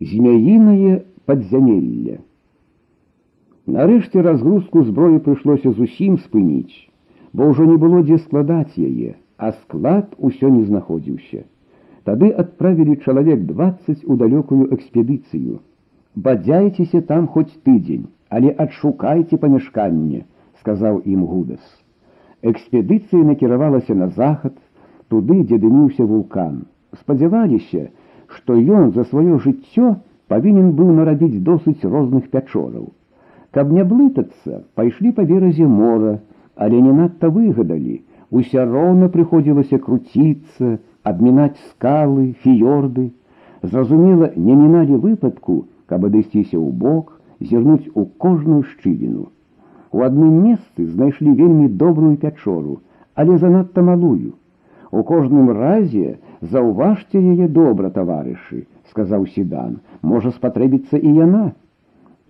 змяінае падзямелле. Нарэшце разгрузку зброі прыйшлося зусім спыніць, бо ўжо не было дзе складаць яе, а склад усё не знаходзіўся. Тады адправілі чалавек 20 у далёкую экспедыцыю. Бадзяйцеся там хоць тыдзень, але адшукайце памяшканне, сказаў ім гудас. Экспедыцыя накіравалася на захад, туды, дзе дыміўся вулкан. Спадзяваліся, што ён за сваё жыццё павінен быў нарабіць досыць розных пячораў. Каб не блытацца, пайшлі па беразе мора, але не надта выгадалі, уся роўна прыходзілася круціцца, абмінаць скалы, фіёрды. Зразумела, не міналі выпадку, каб адысціся ў бок, зірнуць у кожную шчыліну. У адным месцы знайшлі вельмі добрую пячору, але занадта малую. У кожным разе заўважце яе добра, таварышы, сказаў седан, можа спатрэбіцца і яна.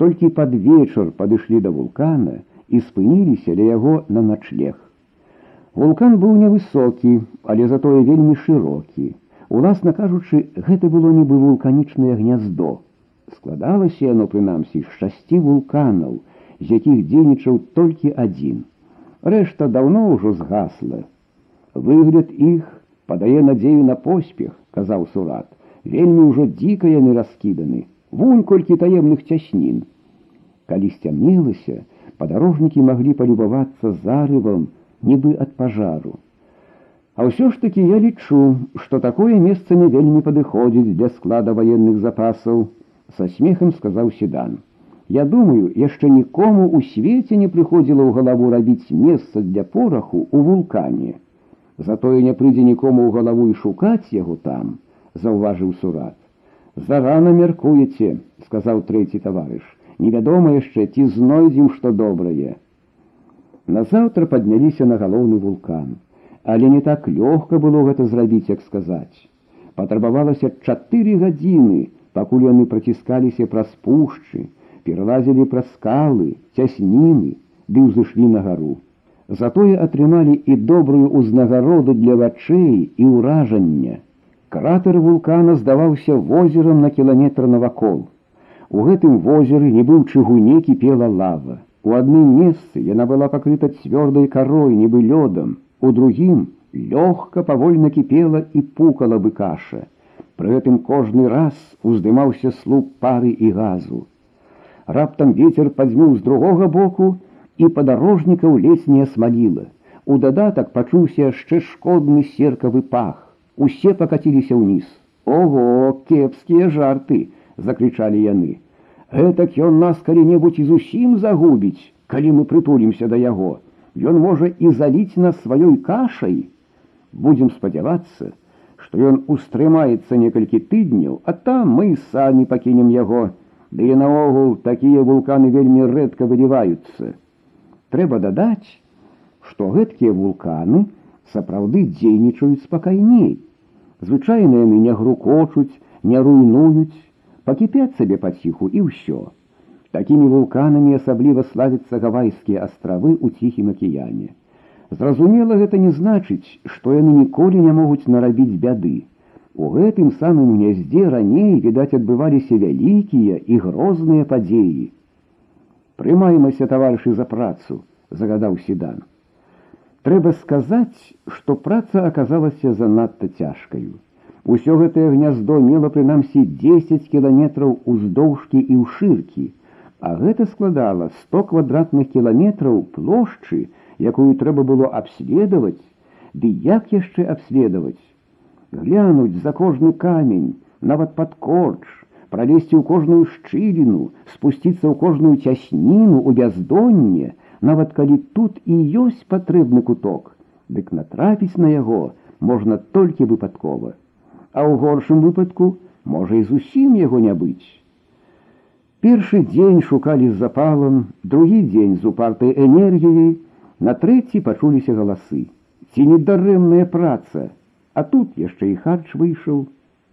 Толькі пад вечар падышлі да вулкана і спыніліся ля яго на начлег. Вулкан быў невысокі, але затое вельмі шырокі. Уласна кажучы, гэта было нібы вулканічнае гняздо. Складалася яно прынамсі з шасці вулканаў, з якіх дзейнічаў толькі адзін. Рэшта даўно ўжо згасла. Выгляд іх падае надзею на поспех, казаў сурат. Вельмі ўжо дзіка яны раскіданы, вунь колькі таемных цяснін. Калі сцямнелася, падарожнікі маглі палюбавацца зарывам, нібы ад пажару. А ўсё ж такі я лічу, што такое месца не вельмі падыходзіць для склада ваенных запасаў, са смехам сказаў седан. Я думаю, яшчэ нікому ў свеце не прыходзіла ў галаву рабіць месца для пораху ў вулкане. Затое не прыйдзе нікому ў галаву і шукаць яго там, заўважыў сурат. Зарана мяркуеце, сказаў трэці таварыш. Невядома яшчэ ці знойдзем што добрае. Назаўтра падняліся на галоўны вулкан, але не так лёгка было гэта зрабіць, як сказаць. Патрабавалася чатыры гадзіны, пакуль яны праціскаліся праз пушчы, пералазілі праз скалы, цясніны, ды ўзышлі на гару затое атрымалі і добрую ўзнагароду для вачэй і ўражання. Кратер вулкана здаваўся возерам на кіламетр навакол. У гэтым возеры не быў чыгуне кіпела лава. У адным месцы яна была пакрыта цвёрдай карой, нібы лёдам, у другім лёгка павольна кіпела і пукала бы каша. Пры гэтым кожны раз уздымаўся слуп пары і газу. Раптам ветер падзьмуў з другога боку, і падарожнікаў ледзь не асмаліла. У дадатак пачуўся яшчэ шкодны серкавы пах. Усе пакаціліся ўніз. Ого, кепскія жарты, закрычалі яны. Гэтак ён нас калі-небудзь і зусім загубіць, калі мы прытулімся да яго. Ён можа і заліць нас сваёй кашай. Будзем спадзявацца, што ён устрымаецца некалькі тыдняў, а там мы самі пакінем яго. Ды і наогул такія вулканы вельмі рэдка выліваюцца. Трэба дадаць, што гэткія вулканы сапраўды дзейнічаюць спакайней. Звычайна яны не грукочуць, не руйнуюць, пакіпяць сабе паціху і ўсё. Такімі вулканамі асабліва славяцца гавайскія астравы ў ціхім акіяне. Зразумела, гэта не значыць, што яны ніколі не могуць нарабіць бяды. У гэтым самым гняздзе раней, відаць, адбываліся вялікія і грозныя падзеі. Прымаемся таварышы за працу, загадаў седан. Трэба сказаць, што праца аказалася занадта цяжкаю. Усё гэтае гняздо мела прынамсі 10 кіламетраў уздоўжкі і ўшыркі, а гэта складала 100 квадратных кіламетраў плошчы, якую трэба было абследаваць, ды як яшчэ абследаваць. Глянуць за кожны камень, нават пад корч, пролезть у кожную шчыліну, спусціцца ў кожную цясніну у бяздонне, нават калі тут і ёсць патрэбны куток, дык натрапіць на яго можна толькі выпадкова. А ў горшым выпадку можа і зусім яго не быць. Першы дзень шукалі з запалам, другі дзень з упартай энергіяй, на трэці пачуліся галасы. Ці недарэмная праца, а тут яшчэ і харч выйшаў,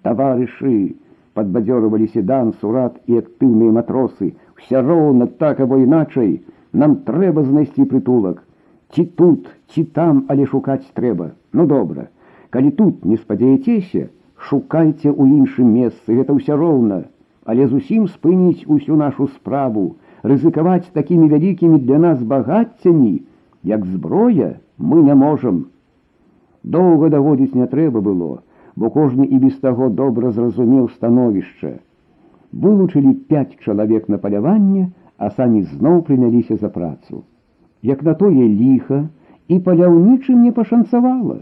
таварышы, подбадзёрывалі седан сурат і актыўныя матросы. Вся роўна так або іначай нам трэба знайсці прытулак. Ці тут ці там але шукаць трэба. Ну добра. Калі тут не спадзяецеся шукайце ў іншым месцы гэта ўся роўна. Але зусім спыніць усю нашу справу, рызыкаваць такімі вялікімі для нас багаццямі, як зброя мы не можам. Доўга даводзіць не трэба было, бо кожны і без таго добра зразумеў становішча. Вылучылі пяць чалавек на паляванне, а самі зноў прыняліся за працу. Як на тое ліха і паляўнічым не пашанцавала.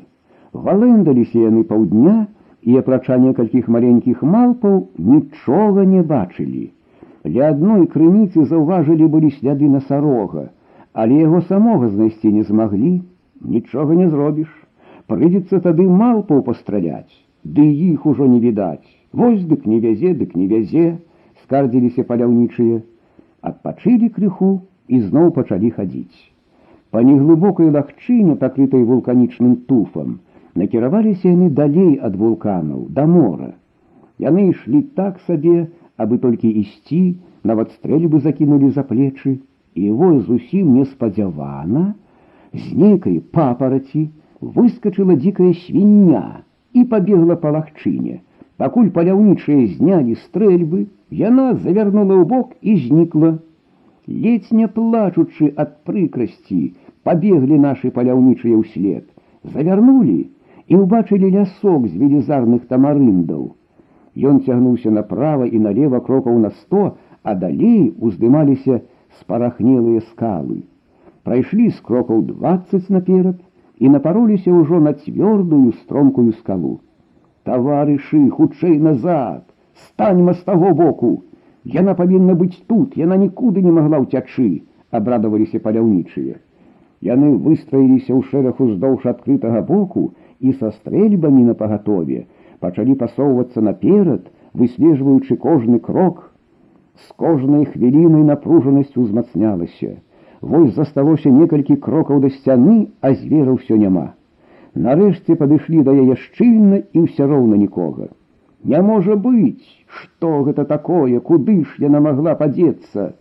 Валэндаліся яны паўдня і апрача некалькіх маленькіх малпаў нічога не бачылі. Ля адной крыніцы заўважылі былі сляды насарога, але яго самога знайсці не змаглі, нічога не зробіш. Прыйдзецца тады малпаў пастраляць, ды іх ужо не відаць. Вось дык не вязе, дык не вязе, скардзіліся паляўнічыя, адпачылі крыху і зноў пачалі хадзіць. Па неглыбокай лагчыне, пакрытай вулканічным туфам, накіраваліся яны далей ад вулканаў да мора. Яны ішлі так сабе, абы толькі ісці, нават стрэльбы закінулі за плечы, і вось зусім неспадзявана, з нейкай папараці выскочыла дзікая свіння і пабегла па лагчыне. Пакуль паляўнічыя знялі стрэльбы, яна завярнула ў бок і знікла. Ледзь не плачучы ад прыкрасці, пабеглі нашы паляўнічыя ўслед, завярнулі і ўбачылі лясок з велізарных тамарындаў. Ён цягнуўся направа і налево крокаў на сто, а далей уздымаліся спарахнелыя скалы. Прайшлі з крокаў двадцать наперад і напароліся ўжо на цвёрдую стромкую скалу. Таварышы, хутчэй назад, станьма з таго боку. Яна павінна быць тут, яна нікуды не магла ўцячы, абрадаваліся паляўнічыя. Яны выстраіліся ў шэраг уздоўж адкрытага боку і са стрэльбамі на пагатове, пачалі пасоўвацца наперад, выслежваючы кожны крок. З кожнай хвілінай напружанасць узмацнялася. Вось засталося некалькі крокаў да сцяны, а звера ўсё няма. Нарэшце падышлі да яе шчыльна і ўсё роўна нікога. Не можа быць, што гэта такое, куды ж яна магла падзецца.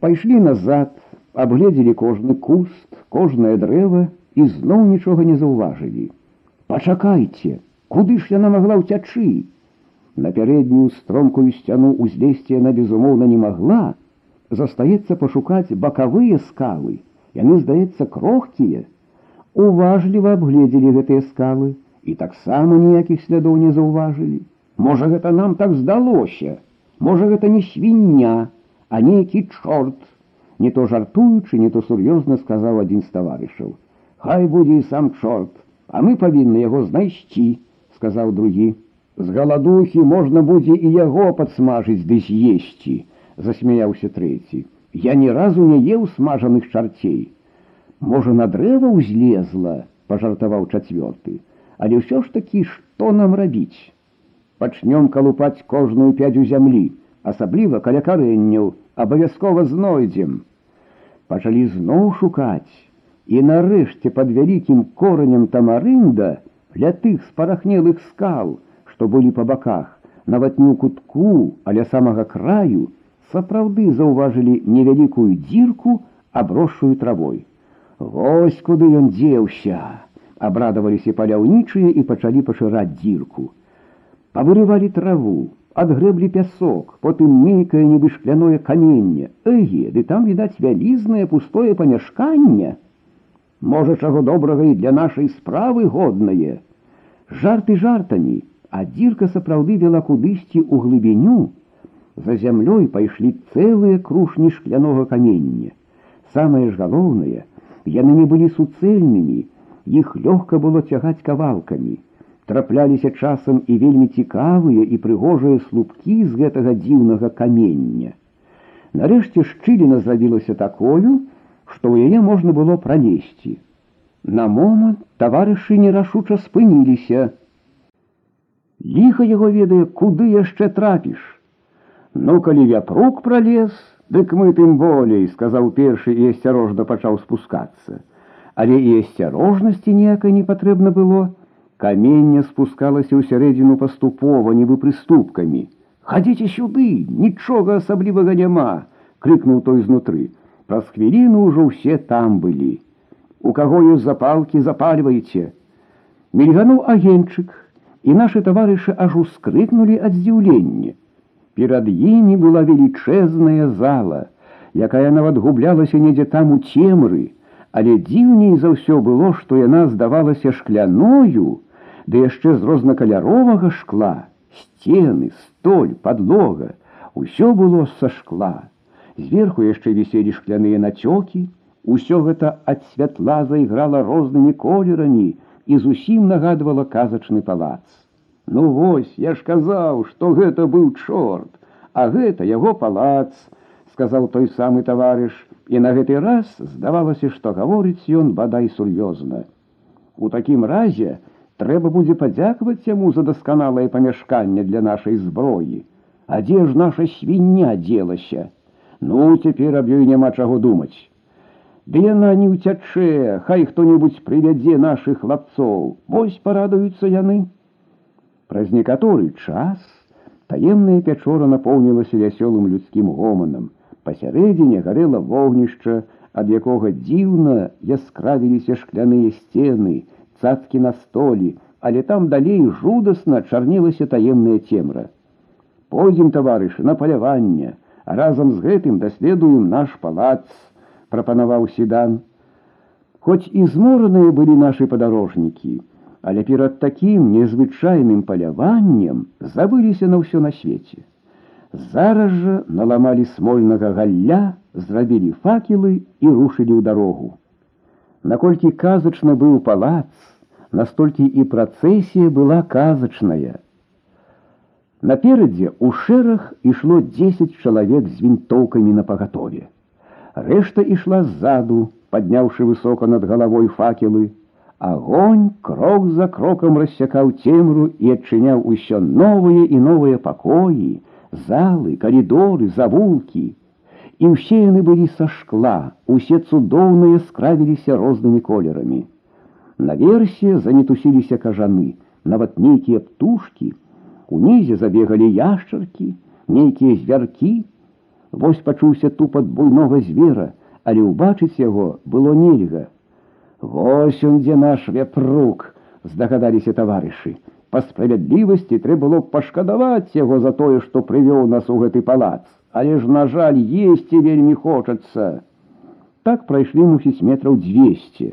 Пайшлі назад, абгледзелі кожны куст, кожнае дрэва і зноў нічога не заўважылі. Пачакайце, Куды ж яна магла ўцячы? На пярэднюю стромкую сцяну ўзлезці яна безумоўна не магла. Застаецца пашукаць бакавыя скалы. Яны, здаецца, крохкія. Уважліва абгледзелі гэтыя скалы і таксама ніякіх слядоў не заўважылі. Можа, гэта нам так здалося. Можа, гэта не свіння, а нейкі чорт. Не то жартуючы, не то сур'ёзна сказаў адзін з таварышаў. Хай будзе і сам чорт, а мы павінны яго знайсці сказаў другі. З галадухі можна будзе і яго падсмажыць ды з'есці, Засмяяўся трэці. Я ні разу не еў смажаных чарцей. Можа, на дрэва ўзлезла, пажартаваў чацвёрты, але ўсё ж такі што нам рабіць? Пачнём калупаць кожную пядзю зямлі, асабліва каля карэнняў, абавязкова знойдзем. Пачалі зноў шукаць, і нарэшце пад вялікім коранем тамарында, ля тых спарахнелых скал, што былі па баках, нават не ў кутку, але самага краю сапраўды заўважылі невялікую дзірку, аброшую травой. Вось куды ён дзеўся, абрадаваліся паляўнічыя і пачалі пашыраць дзірку. Павырывалі траву, адгрэблі пясок, потым нейкае нібы шкляное каменне. Эге, ды там відаць вялізнае пустое памяшканне. Можа, чаго добрага і для нашай справы годнае. Жарты жартамі, а дзірка сапраўды вела кудысьці ў глыбіню. За зямлёй пайшлі цэлыя крушні шклянога камення. Самае ж галоўнае, яны не былі суцэльнымі, іх лёгка было цягаць кавалкамі. Трапляліся часам і вельмі цікавыя і прыгожыя слупкі з гэтага дзіўнага камення. Нарэшце шчыліна зрабілася такою, што ў яе можна было пралезці. На момант таварышы нерашуча спыніліся. Ліха яго ведае, куды яшчэ трапіш. Ну, калі вяпрук пролез, дык мы тым болей, сказаў першы і асцярожна пачаў спускацца. Але і асцярожнасці ніякай не патрэбна было. Каменне спускалася ў сярэдзіну паступова, нібы прыступкамі. Хадзіце сюды, нічога асаблівага няма, крыкнуў той знутры. Праз хвіліну ўжо ўсе там былі. У каго ёсць запалкі запальвайце. Мільгануў агенчык, і нашы таварышы аж ускрыкнулі ад здзіўлення. Перад імі была велічэзная зала, якая нават гублялася недзе там у цемры, але дзіўней за ўсё было, што яна здавалася шкляною, ды яшчэ з рознакаляровага шкла, сцены, столь, подлога, усё было са шкла. Зверху яшчэ віселі шкляныя нацёкі, усё гэта ад святла зайграла рознымі колерамі і зусім нагадвала казачны палац. Ну вось, я ж казаў, што гэта быў чорт, а гэта яго палац, сказаў той самы таварыш, і на гэты раз здавалася, што гаворыць ён бадай сур'ёзна. У такім разе трэба будзе падзякаваць яму за дасканалае памяшканне для нашай зброі. А дзе ж наша свіння дзелася? Ну, цяпер аб ёй няма чаго думаць. Ды яна не ўцячэ, хай хто-небудзь прывядзе нашых хлапцоў, вось парадуюцца яны. Праз некаторы час таемная пячора напоўнілася вясёлым людскім гоманам. Пасярэдзіне гарэла вогнішча, ад якога дзіўна яскравіліся шкляныя сцены, цацкі на столі, але там далей жудасна чарнелася таемная цемра. Пойдзем, таварышы, на паляванне, а разам з гэтым даследуем наш палац, прапанаваў седан. Хоць і змораныя былі нашы падарожнікі, але перад такім незвычайным паляваннем забыліся на ўсё на свеце. Зараз жа наламалі смольнага галля, зрабілі факелы і рушылі ў дарогу. Наколькі казачна быў палац, настолькі і працэсія была казачная. Наперадзе у шэрах ішло 10 чалавек з вінтоўкамі на пагатове. Рэшта ішла ззаду, падняўшы высока над галавой факелы. Агонь крок за крокам рассякаў цемру і адчыняў усё новыя і новыя пакоі, залы, коридоры, завулкі. І ўсе яны былі са шкла, усе цудоўныя скравіліся рознымі колерамі. Наверсе замітусіліся кажаны, нават нейкія птушкі, унізе забегалі яшчаркі, нейкія звяркі. Вось пачуўся тупат буйнога звера, але ўбачыць яго было нельга. Вось он дзе наш вяпрук, здагадаліся таварышы. Па справядлівасці трэба было пашкадаваць яго за тое, што прывёў нас у гэты палац, але ж, на жаль, есці вельмі хочацца. Так прайшлі мусіць метраў 200,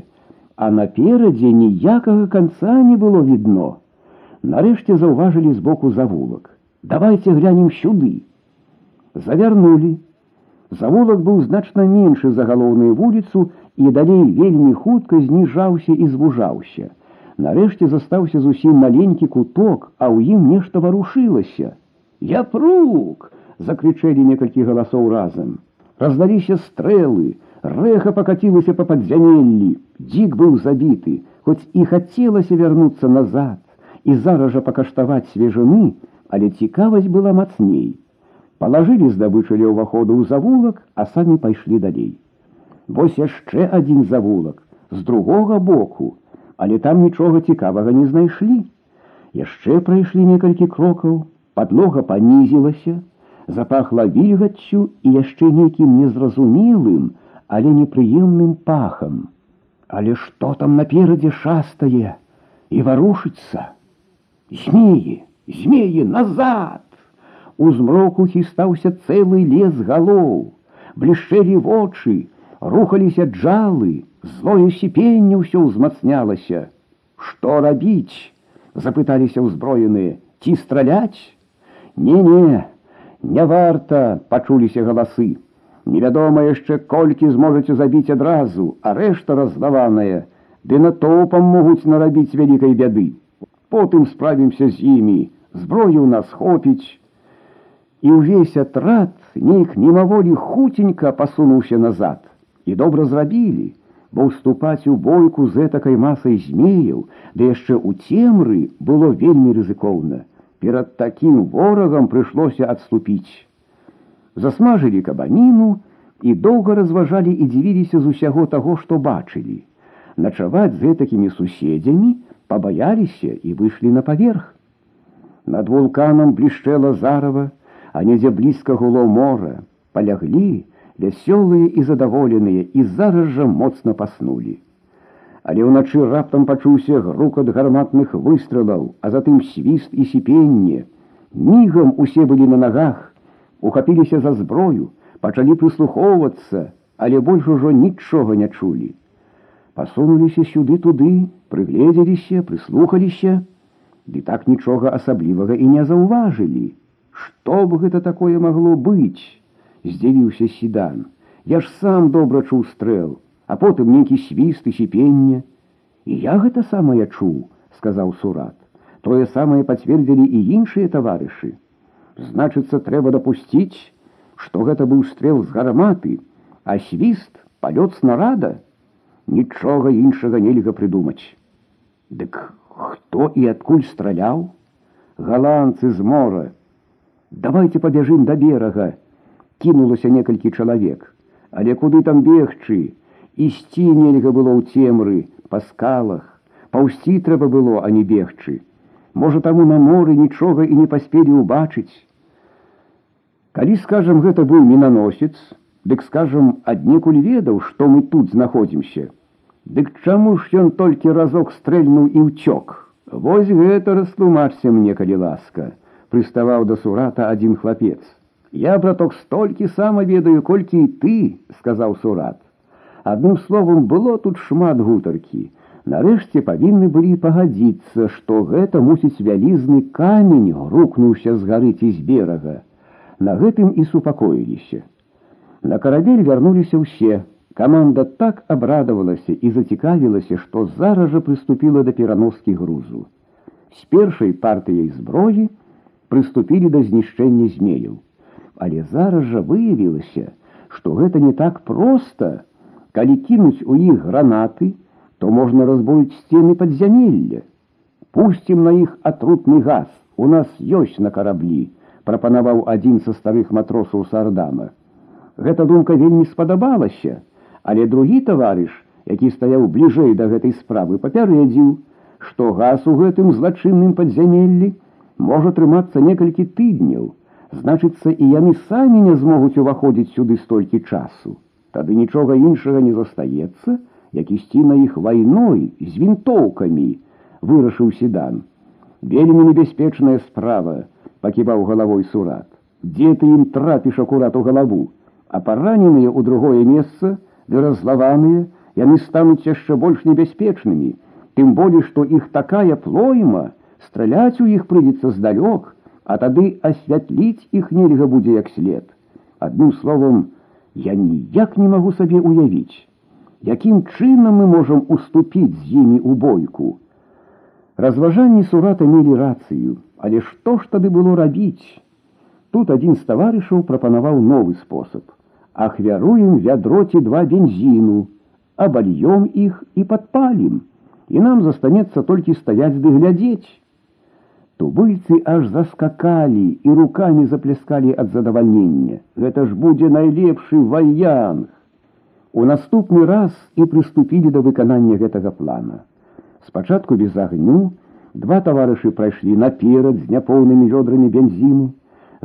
а наперадзе ніякага канца не было відно. Нарэшце заўважылі збоку завулак. Давайте глянем сюды. Завярнулі. Завулак быў значна меншы за галоўную вуліцу і далей вельмі хутка зніжаўся і звужаўся. Нарэшце застаўся зусім маленькі куток, а ў ім нешта варушылася. Я прук! закрычэлі некалькі галасоў разам. Раздаліся стрэлы, рэха пакацілася па падзямеллі. Дзік быў забіты, хоць і хацелася вярнуцца назад і зараз жа пакаштаваць свежыны, але цікавасць была мацней. Палажылі здабычылі ўваходу ў завулак, а самі пайшлі далей. Вось яшчэ адзін завулак з другога боку але там нічога цікавага не знайшлі. Яшчэ прайшлі некалькі крокаў, подлога панізілася, запахла вільгаццю і яшчэ нейкім незразумелым, але непрыемным пахам. Але што там наперадзе шастае і варушыцца? Змеі, змеі назад! У змроку хістаўся цэлы лес галоў, блішчэлі вочы, рухаліся джалы, злое сіпенне ўсё ўзмацнялася. Што рабіць? запыталіся ўзброеныя, ці страляць? Не-не, не варта, пачуліся галасы. Невядома яшчэ колькі зможаце забіць адразу, а рэшта разлаваная, ды натоўпам могуць нарабіць вялікай бяды. Потым справімся з імі, зброю ў нас хопіць. І ўвесь атрад нейк мімаволі хуценька пасунуўся назад і добра зрабілі, бо ўступаць у бойку з этакай масай змеяў, ды яшчэ ў цемры было вельмі рызыкоўна. Перад такім ворагам прыйшлося адступіць. Засмажылі кабаніну і доўга разважалі і дзівіліся з усяго таго, што бачылі. Начаваць з гэтакімі суседзямі пабаяліся і выйшлі на паверх. Над вулканам блішчэла зарава, а недзе блізка гуло мора, паляглі, вясёлыя і задаволеныя і зараз жа моцна паснулі. Але ўначы раптам пачуўся грукат гарматных выстрелаў, а затым свіст і сіпенне. Мігам усе былі на нагах ухапіліся за зброю, пачалі прыслухоўвацца, але больш ужо нічога не чулі. Пасунуліся сюды туды, прыгледзеліся, прыслухаліся, ды так нічога асаблівага і не заўважылі. Што б гэта такое магло быць? здзівіўся седан. Я ж сам добра чуў стрэл, а потым нейкі свіст і сіпенне. І я гэта самае чуў, сказаў сурат. Тое самае пацвердзілі і іншыя таварышы. Значыцца, трэба дапусціць, што гэта быў стрэл з гарматы, а свіст палёт снарада, нічога іншага нельга прыдумаць. Дык хто і адкуль страляў? Галандцы з мора. Давайте пабяжым да берага, кінулася некалькі чалавек, але куды там бегчы, ісці нельга было ў цемры, па скалах, паўсці трэба было, а не бегчы. Можа таму на моры нічога і не паспелі ўбачыць. Калі скажам, гэта быў мінаносец, дык скажам, аднекуль ведаў, што мы тут знаходзімся. Дык чаму ж ён толькі разок стрэльнуў і ўцёк. Вось гэта растлумачся мне, калі ласка, прыставаў да сурата адзін хлапец. Я, браток, столькі сама ведаю, колькі і ты, сказаў сурат. Адным словом, было тут шмат гутаркі. Нарэшце павінны былі пагадзіцца, што гэта мусіць вялізны камень грукнуўся з гары ці з берага. На гэтым і супакоіліся. На карабель вярнуліся ўсе. Каманда так абрадавалася і зацікавілася, што зараз жа прыступіла да пераноскі грузу. З першай партыяй зброі прыступілі да знішчэння змеяў. Але зараз жа выявілася, што гэта не так проста, калі кінуць у іх гранаты, то можна разбурыць сцены падзямелля. Пусцім на іх атрутны газ, у нас ёсць на караблі, прапанаваў адзін са старых матросаў сардама. Гэта думка вельмі спадабалася, але другі таварыш, які стаяў бліжэй да гэтай справы, папярэдзіў, што газ у гэтым злачынным падзямеллі можа трымацца некалькі тыдняў, значыцца, і яны самі не змогуць уваходзіць сюды столькі часу. Тады нічога іншага не застаецца, як ісці на іх вайной з вінтоўкамі, вырашыў седан. Вельмі небяспечная справа, паківаў галавой сурат. Дзе ты ім трапіш акурат у галаву, а параненыя ў другое месца, ды разлаваныя, яны стануць яшчэ больш небяспечнымі, тым болей, што іх такая плойма, страляць у іх прыйдзецца здалёк, а тады асвятліць іх нельга будзе як след. Адным словом, я ніяк не магу сабе уявіць, якім чынам мы можам уступіць з імі ў бойку. Разважанні сурата мелі рацыю, але што ж тады было рабіць? Тут адзін з таварышаў прапанаваў новы спосаб. Ахвяруем вядроці два бензіну, абальём іх і падпалім, і нам застанецца толькі стаяць ды глядзець. Тубыльцы аж заскакалі і руками запляскалі ад задавальнення. Гэта ж будзе найлепшы ваянг. У наступны раз і прыступілі да выканання гэтага плана. Спачатку без агню два таварышы прайшлі наперад з няпоўнымі вёдрамі бензіну,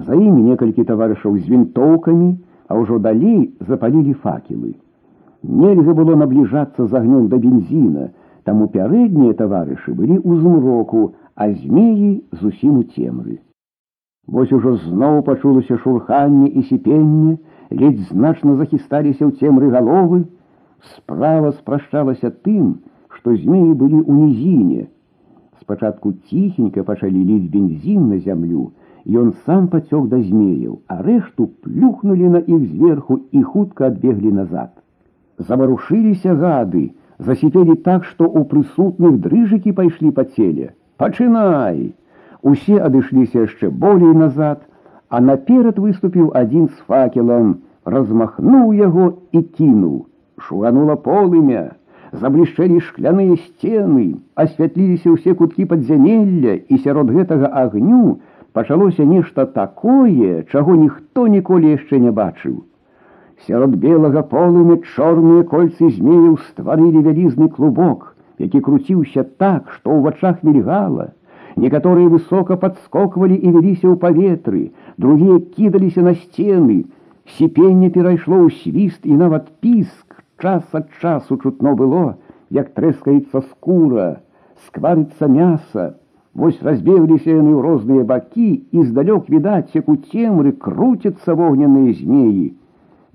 За імі некалькі таварышаў з вінтоўкамі, а ўжо далей запалілі факелы. Нельга было набліжацца з агнём да бензіна, таму пярэднія таварышы былі ў змроку, а змеі зусім у цемры. Вось ужо зноў пачулася шурханне і сіпенне, ледзь значна захісталіся ў цемры галовы, справа спрашчалася тым, што змеі былі ў нізіне. Спачатку ціхенька пачалі ліць бензін на зямлю, Ён сам пацёк да змеяў, а рэшту плюхнулі на іх зверху і хутка адбеглі назад. Заварушыліся гады, засіпелі так, што ў прысутных дрыжыкі пайшлі па целе. Пачынай! Усе адышліся яшчэ болей назад, а наперад выступіў адзін з факелам, размахнуў яго і кінуў. Шуганула полымя, заблішчэлі шкляныя сцены, асвятліліся ўсе куткі падзямелля і сярод гэтага агню пачалося нешта такое, чаго ніхто ніколі яшчэ не бачыў. Сярод белага полымя чорныя кольцы змеяў стварылі вялізны клубок, які круціўся так, што ў вачах мільгала. Некаторыя высока падскоквалі і вяліся ў паветры, другія кідаліся на сцены. Сіпенне перайшло ў свіст і нават піск. Час ад часу чутно было, як трэскаецца скура, скварыцца мяса. Вось разбегліся яны ў розныя бакі і здалёк відаць, як у цемры круцяцца вогненныя змеі.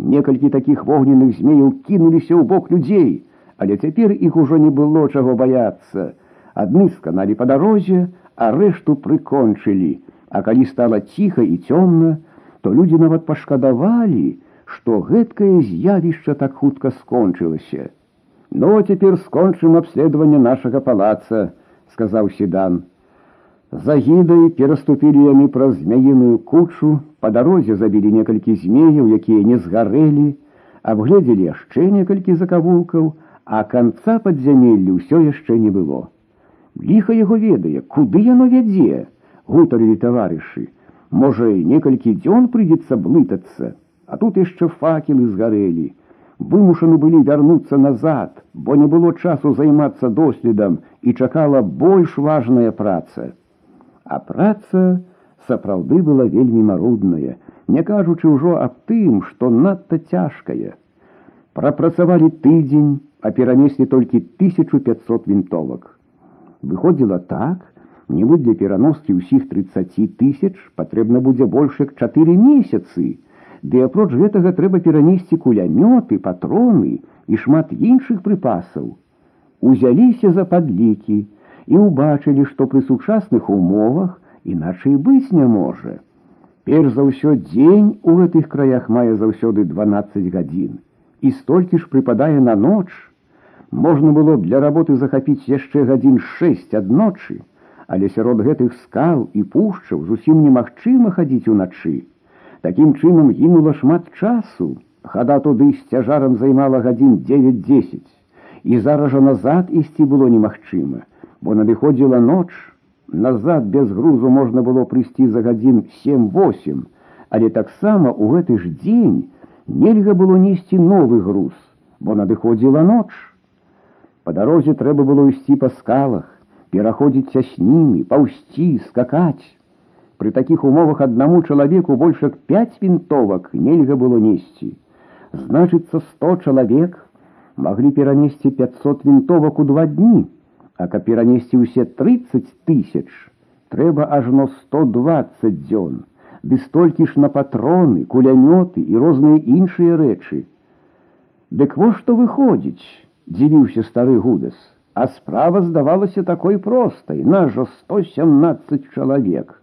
Некалькі такіх вогненных змеяў кінуліся ў бок людзей, але цяпер іх ужо не было чаго баяцца. Адны сканалі па дарозе, а рэшту прыкончылі. А калі стала ціха і цёмна, то людзі нават пашкадавалі, што гэткае з'явішча так хутка скончылася. Ну, цяпер скончым абследаванне нашага палаца, сказаў седан. За гідай пераступілі яны праз змяіную кучу, па дарозе забілі некалькі змеяў, якія не згарэлі, абгледзелі яшчэ некалькі закавулкаў, а канца падзямеллю ўсё яшчэ не было. Ліха яго ведае, куды яно вядзе, гутарылі таварышы. Можа, некалькі дзён прыйдзецца блытацца, а тут яшчэ факелы згарэлі. Вымушаны былі вярнуцца назад, бо не было часу займацца доследам і чакала больш важная праца. А праца сапраўды была вельмі марудная, не кажучы ўжо аб тым, што надта цяжкая. Прапрацавалі тыдзень, а перанеслі толькі 1500 вінтовак. Выходзіла так, нібы для пераноскі ўсіх 30 тысяч патрэбна будзе больш як 4 месяцы. Ды апроч гэтага трэба перанесці кулямёты, патроны і шмат іншых прыпасаў. Узяліся за падлікі, і ўбачылі, што пры сучасных умовах іначай быць не можа. Перш за ўсё дзень у гэтых краях мае заўсёды 12 гадзін і столькі ж прыпадае на ноч. Можна было б для работы захапіць яшчэ гадзін 6 адночы, але сярод гэтых скал і пушчаў зусім немагчыма хадзіць уначы. Такім чынам гінула шмат часу. Хада туды з цяжарам займала гадзін 9-10, і зараз жа назад ісці было немагчыма бо надыходзіла ноч, назад без грузу можна было прыйсці за гадзін 7-8, але таксама ў гэты ж дзень нельга было несці новы груз, бо надыходзіла ноч. Па дарозе трэба было ісці па скалах, пераходзіць цяснімі, паўсці, скакаць. Пры такіх умовах аднаму чалавеку больш як 5 вінтовак нельга было несці. Значыцца 100 чалавек маглі перанесці 500 вінтовак у два дні. А каб перанесці ўсе 30 тысяч, трэба ажно 120 дзён, ды столькі ж на патроны, кулямёты і розныя іншыя рэчы. Дык во што выходзіць, дзівіўся стары гудас, а справа здавалася такой простай, нас жа 117 чалавек.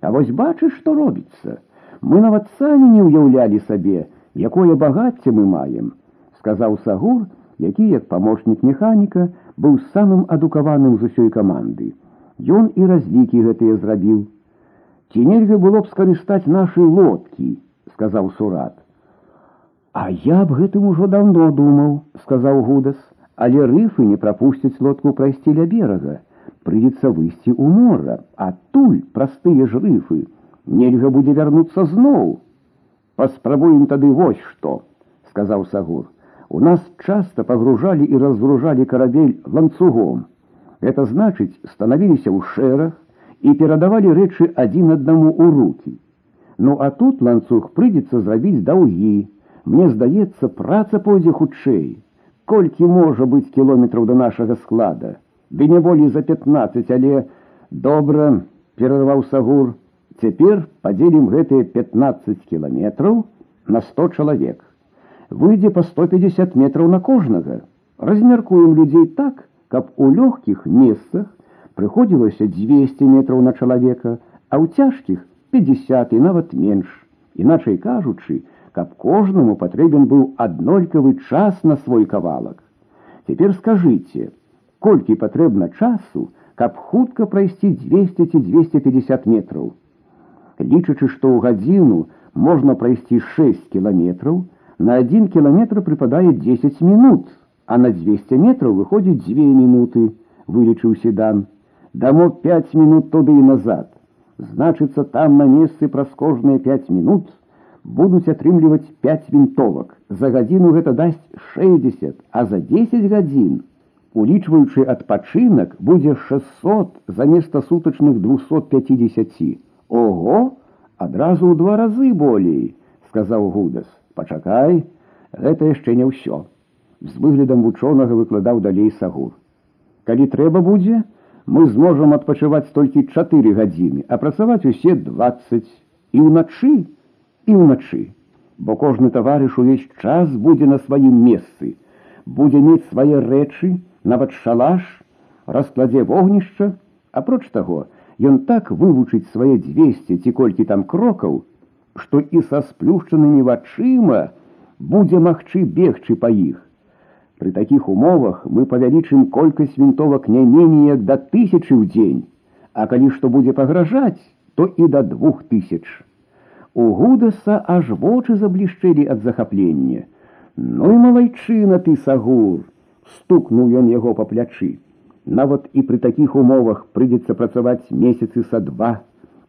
А вось бачыш, што робіцца. Мы нават самі не ўяўлялі сабе, якое багацце мы маем, сказаў сагур, які як памочнік механіка, быў самым адукаваным з усёй каманды. Ён і разлікі гэтыя зрабіў. Ці нельга было б скарыстаць нашы лодкі, сказаў сурат. А я б гэтым ужо давно думаў, сказаў гудас, але рыфы не прапусцяць лодку прайсці ля берага. Прыйдзецца выйсці ў мора, адтуль простыя ж рыфы. Нельга будзе вярнуцца зноў. Паспрабуем тады вось што, сказаў сагур. У нас часто погружали и разгружали корабель ланцугом. Это значит, становились у шерах и передавали речи один одному у руки. Ну а тут ланцуг придется зрабіць даўгі. Мне здаецца, праца пойдзе хутчэй. Колькі можа быць кіloметраў до нашага склада. Ды не болей за 15, але добра, перарваў сагур. Цяпер падзелім гэтыя 15 кіламетраў на 100 чалавек выйдзе по 150 метров на кожнага. Размяркуем людзей так, каб у лёгкіх месцах прыходзілася 200 метров на чалавека, а ў цяжкіх 50 і нават менш. Іначай кажучы, каб кожнаму патрэбен быў аднолькавы час на свой кавалак. Цяпер скажыце, колькі патрэбна часу, каб хутка прайсці 200 ці 250 метров. Лічачы, што ў гадзіну можна прайсці 6 кіламетраў, на один километр припадает 10 минут, а на 200 метров выходит 2 минуты, вылечил седан. Дамо 5 минут туда и назад. Значится, там на месте праз кожныя 5 минут будуць атрымліваць 5 вінтовак. За гадзіну гэта дасць 60, а за 10 гадзін, улічваючы адпачынак, будзе 600 заместа сутачных 250. Ого, адразу ў два разы болей, сказаў Гудас. Пачакай, гэта яшчэ не ўсё. З выглядам вучонага выкладаў далей сагур. Калі трэба будзе, мы зможам адпачываць толькі чатыры гадзіны, а працаваць усе 20 і ўначы і ўначы. Бо кожны таварыш увесь час будзе на сваім месцы, будзе мець свае рэчы, нават шалаш, раскладзе вогнішча, апроч таго, ён так вывучыць свае 200 ці колькі там крокаў, што і са сплюшчанымі вачыма будзе магчы бегчы па іх. Пры такіх умовах мы павялічым колькасць вінтовак не меней як да тысячы ў дзень, а калі што будзе пагражаць, то і да двух тысяч. У гудаса аж вочы заблішчэлі ад захаплення. Ну і малайчына ты сагур, стукнуў ён яго па плячы. Нават і пры такіх умовах прыйдзецца працаваць месяцы са два,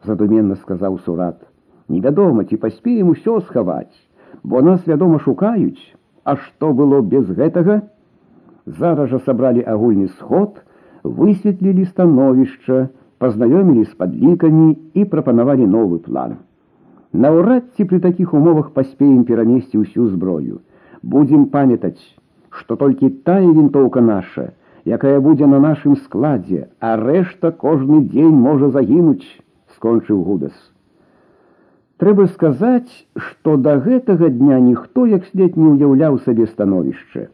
задуменна сказаў сурат. Невядома, ці паспеем усё схаваць, бо нас, вядома, шукаюць, А што было без гэтага? Зараз жа сабралі агульны сход, высветлілі становішча, пазнаёмілі з падлікамі і прапанавалі новы план. Наўрад ці пры такіх умовах паспеем перанесці ўсю зброю. Будзем памятаць, што толькі тая вінтоўка наша, якая будзе на нашым складзе, а рэшта кожны дзень можа загінуць, скончыў гудас. Трэба сказаць, што да гэтага дня ніхто як след не ўяўляў сабе становішча.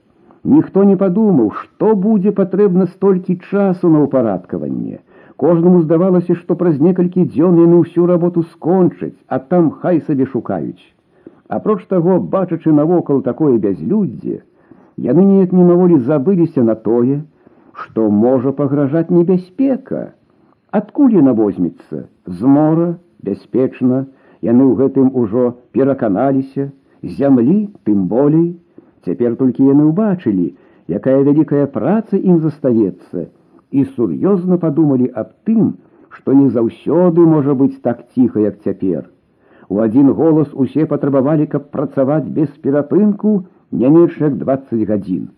Ніхто не падумаў, што будзе патрэбна столькі часу на ўпарадкаванне. Кожнаму здавалася, што праз некалькі дзён яны ўсю работу скончаць, а там хай сабе шукаюць. Апроч таго, бачачы навокал такое бязлюддзе, яны неяк мімаволі забыліся на тое, што можа пагражаць небяспека. Адкуль яна возьмецца з мора бяспечна, яны ў гэтым ужо пераканаліся зямлі тым болей цяпер толькі яны ўбачылі якая вялікая праца ім застаецца і сур'ёзна падумалі аб тым што не заўсёды можа быць так ціха як цяпер у адзін голас усе патрабавалі каб працаваць без перапынку не менш як 20 гадзін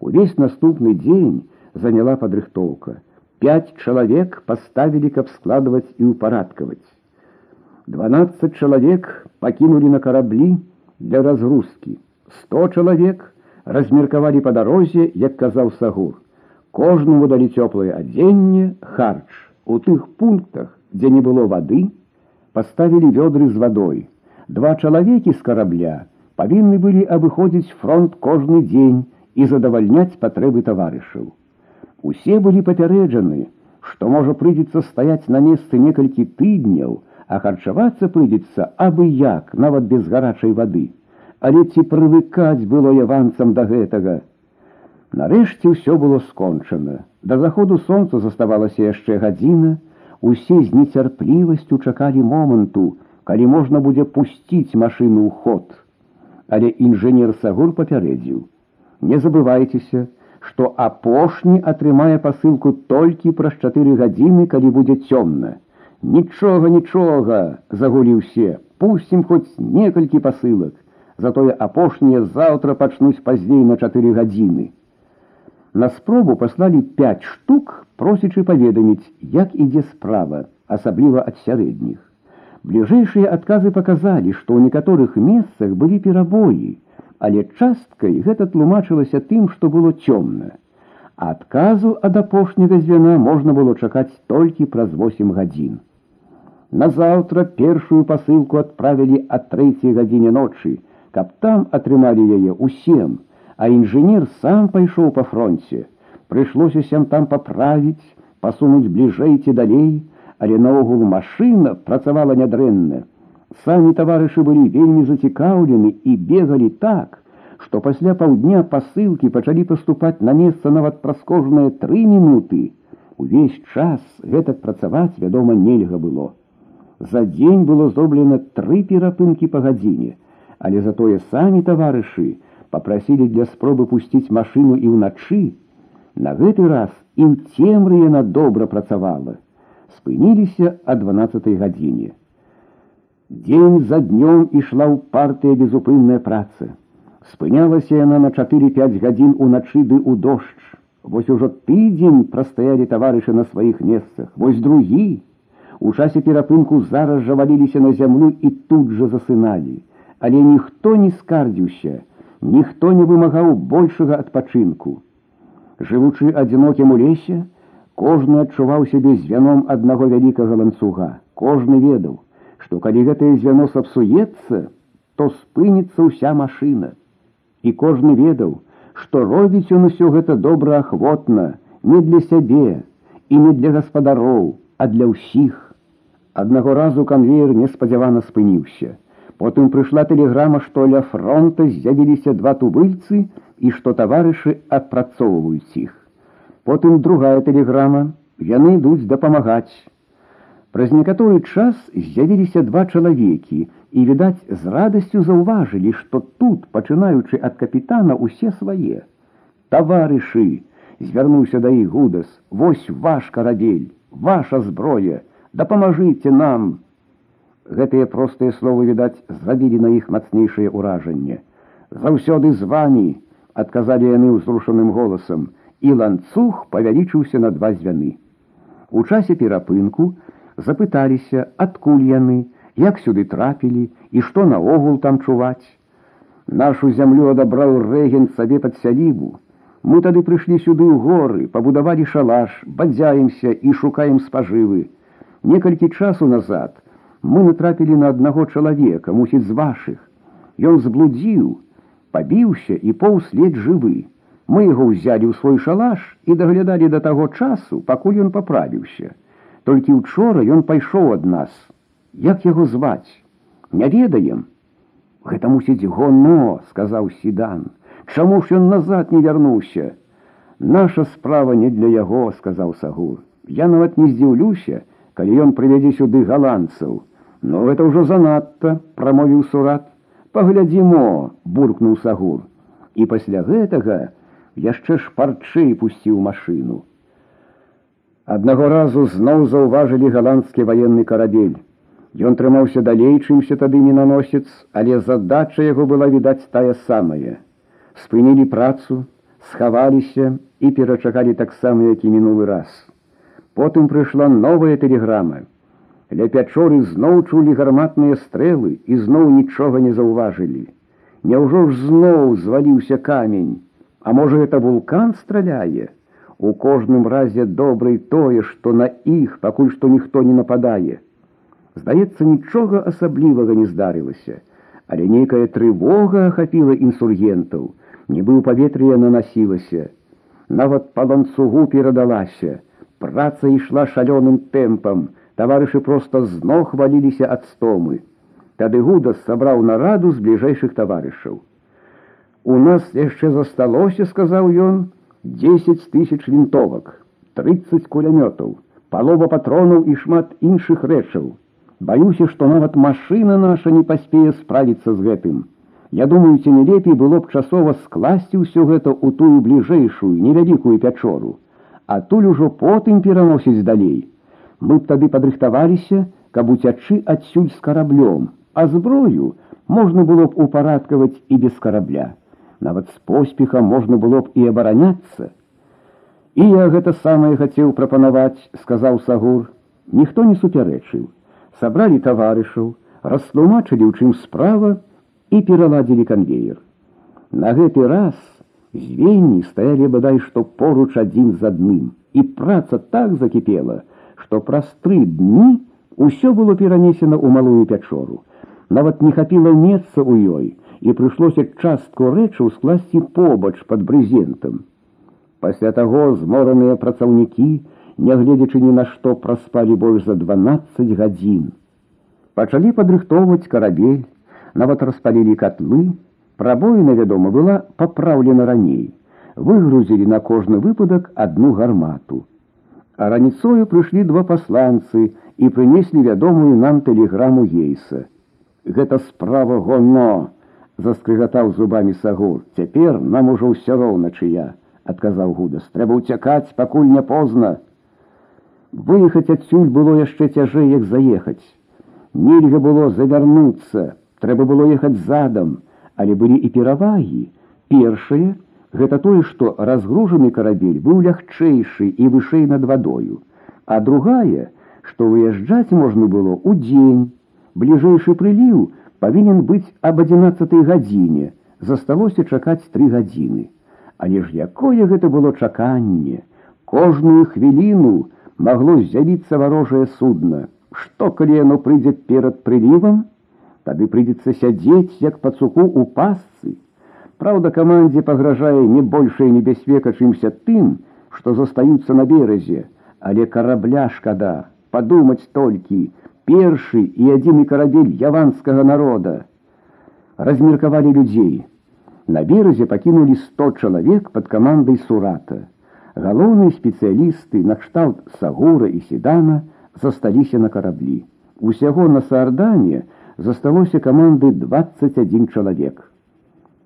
увесь наступны дзень заняла падрыхтоўка пять чалавек паставілі каб складваць і ўпарадкаваць 12 человек покинули на корабли для разгрузки. 100 человек размерковали по дорозе, як казаў Сагур. Кожному далі цёплае адзенне, харч. У тых пунктах, дзе не было вады, поставілі вёдры з вадой. Два чалавекі з карабля павінны былі абыходзіць фронт кожны дзень і задавальняць патрэбы таварышаў. Усе былі папярэджаны, што можа прыйдзецца стаяць на месцы некалькі тыдняў, а харчавацца прыйдзецца абы як нават без гарачай вады але ці прывыкаць было яванцам да гэтага нарэшце ўсё было скончана. Да заходу сонца заставалася яшчэ гадзіна. Усе з нецярплівасцю чакалі моманту калі можна будзе пусціць машыну ў ход. Але інжынер сагур папярэдзіў. Не забывайцеся што апошні атрымае пасылку толькі праз чатыры гадзіны калі будзе цёмна. Нічога, нічога, загулі ўсе, пусцім хоць некалькі пасылак, затое апошнія заўтра пачнуць пазней на чатыры гадзіны. На спробу паслалі пять штук, просячы паведаміць, як ідзе справа, асабліва ад сярэдніх. Бліжэйшыя адказы паказалі, што ў некаторых месцах былі перабоі, але часткай гэта тлумачылася тым, што было цёмна. Адказу ад апошняга звяна можна было чакаць толькі праз 8 гадзін. Назаўтра першую пасылку адправілі ад трэцяй гадзіне ночы, каб там атрымалі яе ўсім, а інжынер сам пайшоў па фронце. Прыйшлося сям там паправіць, пасунуць бліжэй ці далей, але наогул машына працавала нядрэнна. Самі таварышы былі вельмі зацікаўлены і бегалі так, што пасля паўдня пасылкі пачалі паступаць на месца нават праз кожныя тры мінуты. Увесь час гэтак працаваць, вядома, нельга было. За дзень было зроблена тры перапынкі па гадзіне, але затое самі таварышы попрасілі для спробы пусціць машыну і ўначы. На гэты раз і ў цемры яна добра працавала. Спыніліся а 12 гадзіне. Дзень за днём ішла ў партыя безупынная праца. Спынялася яна на 4-5 гадзін уначы ды ў дождж. Вось ужо тыдзень прастаялі таварышы на сваіх месцах, вось другі, У часе перапынку зараз жа валіліся на зямлю і тут жа засыналі. Але ніхто не скардзіўся, ніхто не вымагаў большага адпачынку. Жывучы адзінокім у лесе, Кожны адчуваў сябе звяном аднаго вялікага ланцуга. Кожны ведаў, што калі гэтае звяно сапсуецца, то спыніцца ўся машына. І кожны ведаў, што робіць ён усё гэта добра ахвотна, не для сябе і не для гаспадароў, а для ўсіх. Аднаго разу канвеер неспадзявана спыніўся. Потым прыйшла тэлеграма, што ля фронта з'явіліся два тубыльцы і што таварышы адпрацоўваюць іх. Потым другая тэлеграма, яны ідуць дапамагаць. Праз некаторы час з'явіліся два чалавекі і, відаць, з радасцю заўважылі, што тут, пачынаючы ад капітана усе свае. Таварышы, звярнуўся да іх гудас, вось ваш карабель, ваша зброя, дапамажыце нам. Гэтыя простыя словы, відаць, зрабілі на іх мацнейшае ўражанне. Заўсёды з вами, адказалі яны ўзрушаным голасам, і ланцуг павялічыўся на два звяны. У часе перапынку запыталіся, адкуль яны, як сюды трапілі і што наогул там чуваць. Нашу зямлю адабраў рэгент сабе пад сялібу. Мы тады прыйшлі сюды ў горы, пабудавалі шалаш, бадзяемся і шукаем спажывы. Некалькі часу назад мы натрапілі на аднаго чалавека, мусіць з вашых. Ён зблудзіў, пабіўся і паўслед жывы. Мы яго ўзялі ў свой шалаш і даглядалі да таго часу, пакуль ён паправіўся. Толькі учора ён пайшоў ад нас. Як яго зваць? Не ведаем. Гэта мусіць гоно, сказаў седан. Чаму ж ён назад не вярнуўся? Наша справа не для яго, сказаў Сагур. Я нават не здзіўлюся, калі ён прывядзе сюды галандцаў. Но это ўжо занадта, прамовіў сурат. Паглядзімо, буркнуў Сагур. І пасля гэтага яшчэ шпарчэй пусціў машыну. Аднаго разу зноў заўважылі галандскі ваенны карабель. Ён трымаўся далей, чымся тады не наносец, але задача яго была відаць тая самая спынілі працу, схаваліся і перачакалі таксама, як і мінулы раз. Потым прыйшла новая тэлеграма. Ля пячоры зноў чулі гарматныя стрэлы і зноў нічога не заўважылі. Няўжо ж зноў зваліўся камень, А можа это вулкан страляе. У кожным разе добрый тое, што на іх пакуль што ніхто не нападае. Здаецца, нічога асаблівага не здарылася, але нейкая трывога ахапіла інсургентаў, нібы ў паветры яна насілася. Нават па ланцугу перадалася. Праца ішла шалёным тэмпам, таварышы проста зноў хваліліся ад стомы. Тады гудас сабраў нараду з бліжэйшых таварышаў. У нас яшчэ засталося, сказаў ён, 10 тысяч вінтовак, 30 кулямётаў, палова патронаў і шмат іншых рэчаў. Баюся, што нават машына наша не паспее справіцца з гэтым. Я думаю, ці не лепей было б часова скласці ўсё гэта ў тую бліжэйшую невялікую пячору, а туль ужо потым пераносіць далей. Мы б тады падрыхтаваліся, каб уцячы адсюль з караблём, а зброю можна было б упарадкаваць і без карабля. Нават з поспехам можна было б і абараняцца. І я гэта самае хацеў прапанаваць, сказаў Сагур. Ніхто не супярэчыў. Сабралі таварышаў, растлумачылі, у чым справа, і пераладзілі канвеер. На гэты раз звенні стаялі бадай што поруч адзін з адным, і праца так закіпела, што праз тры дні ўсё было перанесена ў малую пячору. Нават не хапіла месца ў ёй, і прыйшлося частку рэчаў скласці побач пад брызентам. Пасля таго змораныя працаўнікі, нягледзячы ні на што праспалі больш за 12 гадзін. Пачалі падрыхтоўваць карабель, нават распалілі котлы, прабоіна, вядома, была папраўлена раней, выгрузілі на кожны выпадак одну гармату. А раніцою прыйшлі два пасланцы і прынеслі вядомую нам тэлеграму ейса. Гэта справа гоно, заскрыгатаў зубамі сагур. Цяпер нам ужо ўсё роўна чыя, адказаў гудас, трэба ўцякаць, пакуль не позна. Выехаць адсюль было яшчэ цяжэй, як заехаць. Нельга было завярнуцца, трэба было ехаць задам, але былі і перавагі. Першае гэта тое, што разгружаны карабель быў лягчэйшы і вышэй над вадою, а другая, што выязджаць можна было ў дзень. Бліжэйшы прыліў павінен быць аб 11 гадзіне, засталося чакаць тры гадзіны. Але ж якое гэта было чаканне, Кожную хвіліну магло з'явіцца варожае судно. Што калі яно прыйдзе перад прылівам, тады прыйдзецца сядзець, як пацуку у пасцы. Праўда, камандзе пагражае не большая небяспека, чымся тым, што застаюцца на беразе, але карабля шкада, падумаць толькі, першы і адзіны карабель яванскага народа. Размеркавалі людзей. На беразе пакінулі 100 чалавек пад камандай сурата. Галоўныя спецыялісты накшталт сагура і седана засталіся на караблі. Усяго на саардане засталося каманды 21 чалавек.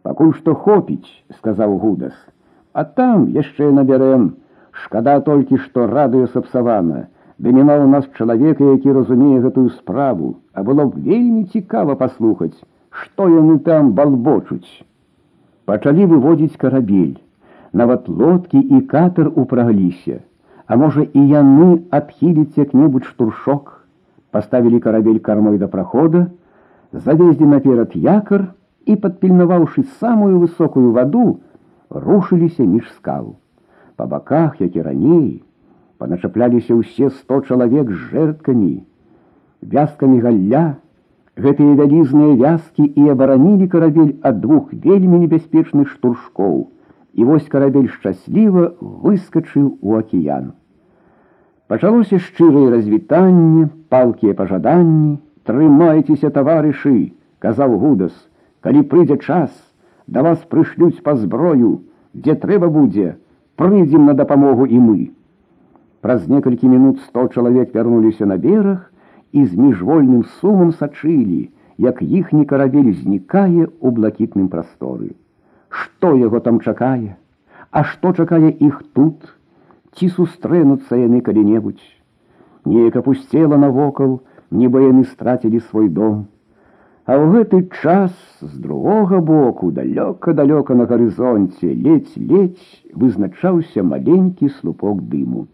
Пакуль што хопіць, сказаў гудас, а там яшчэ набярэм. Шкада толькі, што радыё сапсавана, ды няма ў нас чалавека, які разумее гэтую справу, а было б вельмі цікава паслухаць, што яны там балбочуць. Пачалі выводзіць карабель. Нават лодкі і катер упрагліся, А можа і яны адхіліць як-небудзь штуршок, паставілі карабель кармой да прахода, завезлі наперад якар і, падпільнаваўшы самую высокую ваду, рушыліся між скал. Па баках, як і раней, паначапляліся ўсе сто чалавек з жэрткамі, вязкамі галля, гэтыя вялізныя вязкі і абаранілі карабель ад двух вельмі небяспечных штуршкоў і вось карабель шчасліва выскачыў у акіян. Пачалося шчырае развітанне, палкія пажаданні, трымайцеся таварышы, казаў гудас, калі прыйдзе час, да вас прышлюць па зброю, дзе трэба будзе, прыйдзем на дапамогу і мы. Праз некалькі мінут сто чалавек вярнуліся на бераг і з міжвольным сумам сачылі, як іхні карабель знікае ў блакітным прасторы. Што яго там чакае, А што чакае іх тут, ці сустрэнуцца яны калі-небудзь. Неяк апусцела навокал, нібы яны страцілі свой дом. А ў гэты час з другога боку далёка-далёка на гарызонце ледзь-ледзь вызначаўся маленькі слупок дыму.